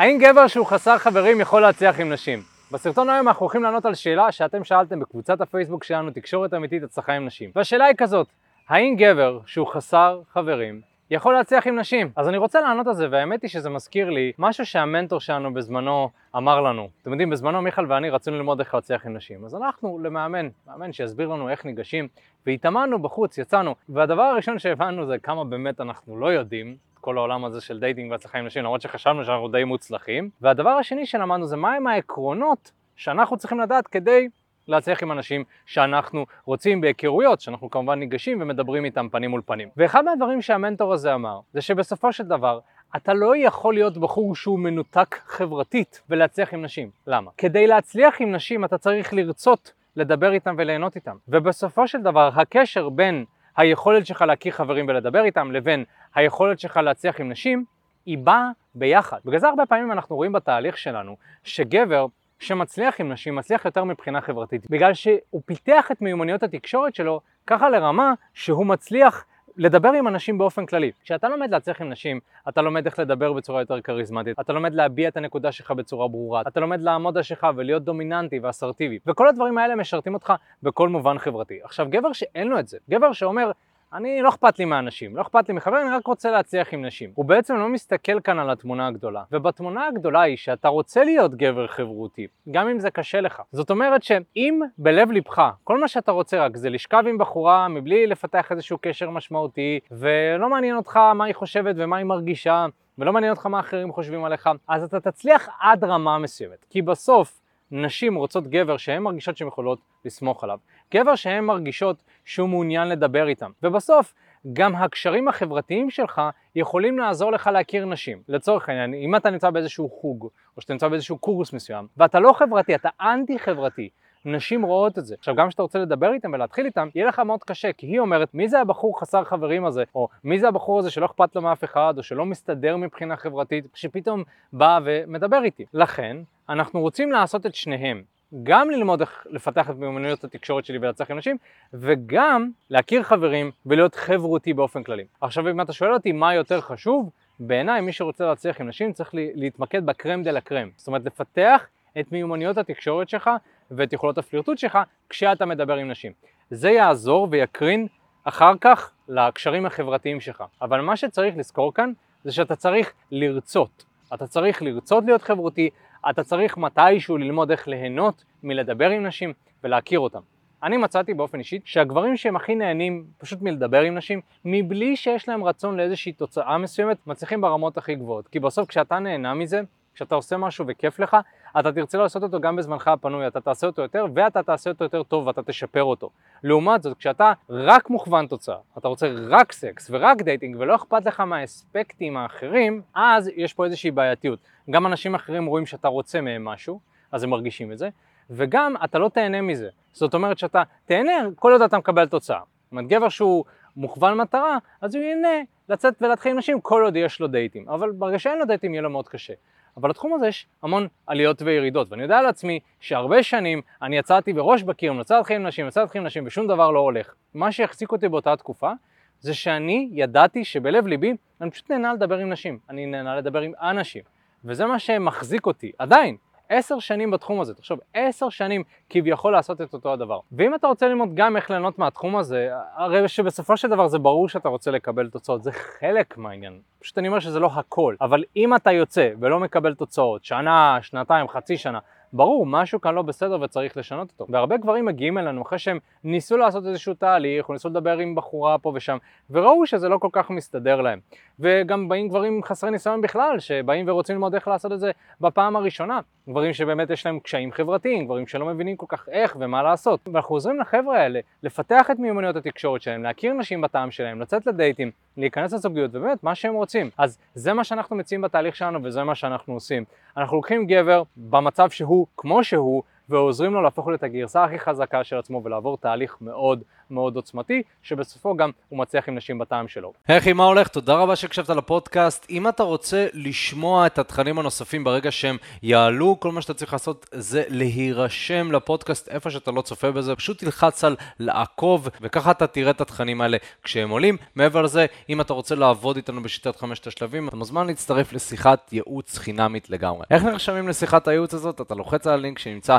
האם גבר שהוא חסר חברים יכול להצליח עם נשים? בסרטון היום אנחנו הולכים לענות על שאלה שאתם שאלתם בקבוצת הפייסבוק שלנו, תקשורת אמיתית הצלחה עם נשים. והשאלה היא כזאת, האם גבר שהוא חסר חברים יכול להצליח עם נשים? אז אני רוצה לענות על זה, והאמת היא שזה מזכיר לי משהו שהמנטור שלנו בזמנו אמר לנו. אתם יודעים, בזמנו מיכל ואני רצינו ללמוד איך להצליח עם נשים. אז הלכנו למאמן, מאמן שיסביר לנו איך ניגשים, והתאמנו בחוץ, יצאנו, והדבר הראשון שהבנו זה כמה באמת אנחנו לא יודעים, כל העולם הזה של dating והצלחה עם נשים, למרות שחשבנו שאנחנו די מוצלחים. והדבר השני שלמדנו זה מהם העקרונות שאנחנו צריכים לדעת כדי להצליח עם אנשים שאנחנו רוצים בהיכרויות, שאנחנו כמובן ניגשים ומדברים איתם פנים מול פנים. ואחד מהדברים שהמנטור הזה אמר, זה שבסופו של דבר, אתה לא יכול להיות בחור שהוא מנותק חברתית ולהצליח עם נשים. למה? כדי להצליח עם נשים אתה צריך לרצות לדבר איתם וליהנות איתם. ובסופו של דבר, הקשר בין היכולת שלך להכיר חברים ולדבר איתם לבין היכולת שלך להצליח עם נשים, היא באה ביחד. בגלל זה הרבה פעמים אנחנו רואים בתהליך שלנו שגבר שמצליח עם נשים מצליח יותר מבחינה חברתית, בגלל שהוא פיתח את מיומנויות התקשורת שלו ככה לרמה שהוא מצליח לדבר עם אנשים באופן כללי. כשאתה לומד להצליח עם נשים, אתה לומד איך לדבר בצורה יותר כריזמטית, אתה לומד להביע את הנקודה שלך בצורה ברורה, אתה לומד לעמוד על שלך ולהיות דומיננטי ואסרטיבי, וכל הדברים האלה משרתים אותך בכל מובן חברתי. עכשיו, גבר שאין לו את זה, גבר שאומר, אני, לא אכפת לי מהאנשים, לא אכפת לי מחברים, אני רק רוצה להצליח עם נשים. הוא בעצם לא מסתכל כאן על התמונה הגדולה. ובתמונה הגדולה היא שאתה רוצה להיות גבר חברותי, גם אם זה קשה לך. זאת אומרת שאם בלב ליבך, כל מה שאתה רוצה רק זה לשכב עם בחורה מבלי לפתח איזשהו קשר משמעותי, ולא מעניין אותך מה היא חושבת ומה היא מרגישה, ולא מעניין אותך מה אחרים חושבים עליך, אז אתה תצליח עד רמה מסוימת. כי בסוף, נשים רוצות גבר שהן מרגישות שהן יכולות לסמוך עליו. גבר שהן מרגישות שהוא מעוניין לדבר איתם. ובסוף, גם הקשרים החברתיים שלך יכולים לעזור לך להכיר נשים. לצורך העניין, אם אתה נמצא באיזשהו חוג, או שאתה נמצא באיזשהו קורס מסוים, ואתה לא חברתי, אתה אנטי חברתי, נשים רואות את זה. עכשיו, גם כשאתה רוצה לדבר איתם ולהתחיל איתם, יהיה לך מאוד קשה, כי היא אומרת, מי זה הבחור חסר חברים הזה, או מי זה הבחור הזה שלא אכפת לו מאף אחד, או שלא מסתדר מבחינה חברתית, שפתאום בא ומדבר איתי. לכן, אנחנו רוצים לעשות את שניהם. גם ללמוד איך לפתח את מיומנויות התקשורת שלי ולהצליח עם נשים, וגם להכיר חברים ולהיות חברותי באופן כללי. עכשיו אם אתה שואל אותי מה יותר חשוב, בעיניי מי שרוצה להצליח עם נשים צריך להתמקד בקרם דה לה קרם. זאת אומרת לפתח את מיומנויות התקשורת שלך ואת יכולות הפלירטוט שלך כשאתה מדבר עם נשים. זה יעזור ויקרין אחר כך לקשרים החברתיים שלך. אבל מה שצריך לזכור כאן זה שאתה צריך לרצות. אתה צריך לרצות להיות חברותי, אתה צריך מתישהו ללמוד איך ליהנות מלדבר עם נשים ולהכיר אותם. אני מצאתי באופן אישי שהגברים שהם הכי נהנים פשוט מלדבר עם נשים, מבלי שיש להם רצון לאיזושהי תוצאה מסוימת, מצליחים ברמות הכי גבוהות. כי בסוף כשאתה נהנה מזה, כשאתה עושה משהו וכיף לך, אתה תרצה לעשות אותו גם בזמנך הפנוי, אתה תעשה אותו יותר ואתה תעשה אותו יותר טוב ואתה תשפר אותו. לעומת זאת, כשאתה רק מוכוון תוצאה, אתה רוצה רק סקס ורק dating ולא אכפת לך מהאספקטים האחרים, אז יש פה איזושהי בעייתיות. גם אנשים אחרים רואים שאתה רוצה מהם משהו, אז הם מרגישים את זה, וגם אתה לא תהנה מזה. זאת אומרת שאתה תהנה כל עוד אתה מקבל תוצאה. זאת אומרת, גבר שהוא מוכוון מטרה, אז הוא ייהנה לצאת ולהתחיל עם נשים כל עוד יש לו דייטים. אבל ברגע שאין לו דייטים יהיה לו מאוד קשה. אבל לתחום הזה יש המון עליות וירידות, ואני יודע על עצמי שהרבה שנים אני יצאתי בראש בקיר, אני רוצה להתחיל עם נשים, רוצה להתחיל עם נשים, ושום דבר לא הולך. מה שהחזיק אותי באותה תקופה, זה שאני ידעתי שבלב ליבי אני פשוט נהנה לדבר עם נשים, אני נהנה לדבר עם אנשים, וזה מה שמחזיק אותי, עדיין. עשר שנים בתחום הזה, תחשוב, עשר שנים כביכול לעשות את אותו הדבר. ואם אתה רוצה ללמוד גם איך ליהנות מהתחום הזה, הרי שבסופו של דבר זה ברור שאתה רוצה לקבל תוצאות, זה חלק מהעניין. פשוט אני אומר שזה לא הכל, אבל אם אתה יוצא ולא מקבל תוצאות, שנה, שנתיים, חצי שנה, ברור, משהו כאן לא בסדר וצריך לשנות אותו. והרבה גברים מגיעים אלינו אחרי שהם ניסו לעשות איזשהו תהליך, או ניסו לדבר עם בחורה פה ושם, וראו שזה לא כל כך מסתדר להם. וגם באים גברים חסרי ניסיון בכלל, שבאים ורוצים ללמוד איך לעשות את זה בפעם הראשונה. גברים שבאמת יש להם קשיים חברתיים, גברים שלא מבינים כל כך איך ומה לעשות. ואנחנו עוזרים לחבר'ה האלה לפתח את מיומנויות התקשורת שלהם, להכיר נשים בטעם שלהם, לצאת לדייטים, להיכנס לזוגיות, ובאמת, מה שהם רוצים. אז זה מה שאנחנו מציעים בתהליך שלנו וזה מה שאנחנו עושים. אנחנו לוקחים גבר במצב שהוא כמו שהוא, ועוזרים לו להפוך להיות הגרסה הכי חזקה של עצמו ולעבור תהליך מאוד מאוד עוצמתי, שבסופו גם הוא מצליח עם נשים בטעם שלו. אחי, מה הולך? תודה רבה שהקשבת לפודקאסט. אם אתה רוצה לשמוע את התכנים הנוספים ברגע שהם יעלו, כל מה שאתה צריך לעשות זה להירשם לפודקאסט איפה שאתה לא צופה בזה, פשוט תלחץ על לעקוב, וככה אתה תראה את התכנים האלה כשהם עולים. מעבר לזה, אם אתה רוצה לעבוד איתנו בשיטת חמשת השלבים, אתה מוזמן להצטרף לשיחת ייעוץ חינמית לגמרי. איך נרשמים לשיחת הייעוץ הזאת? אתה לוחץ על הלינק שנמצא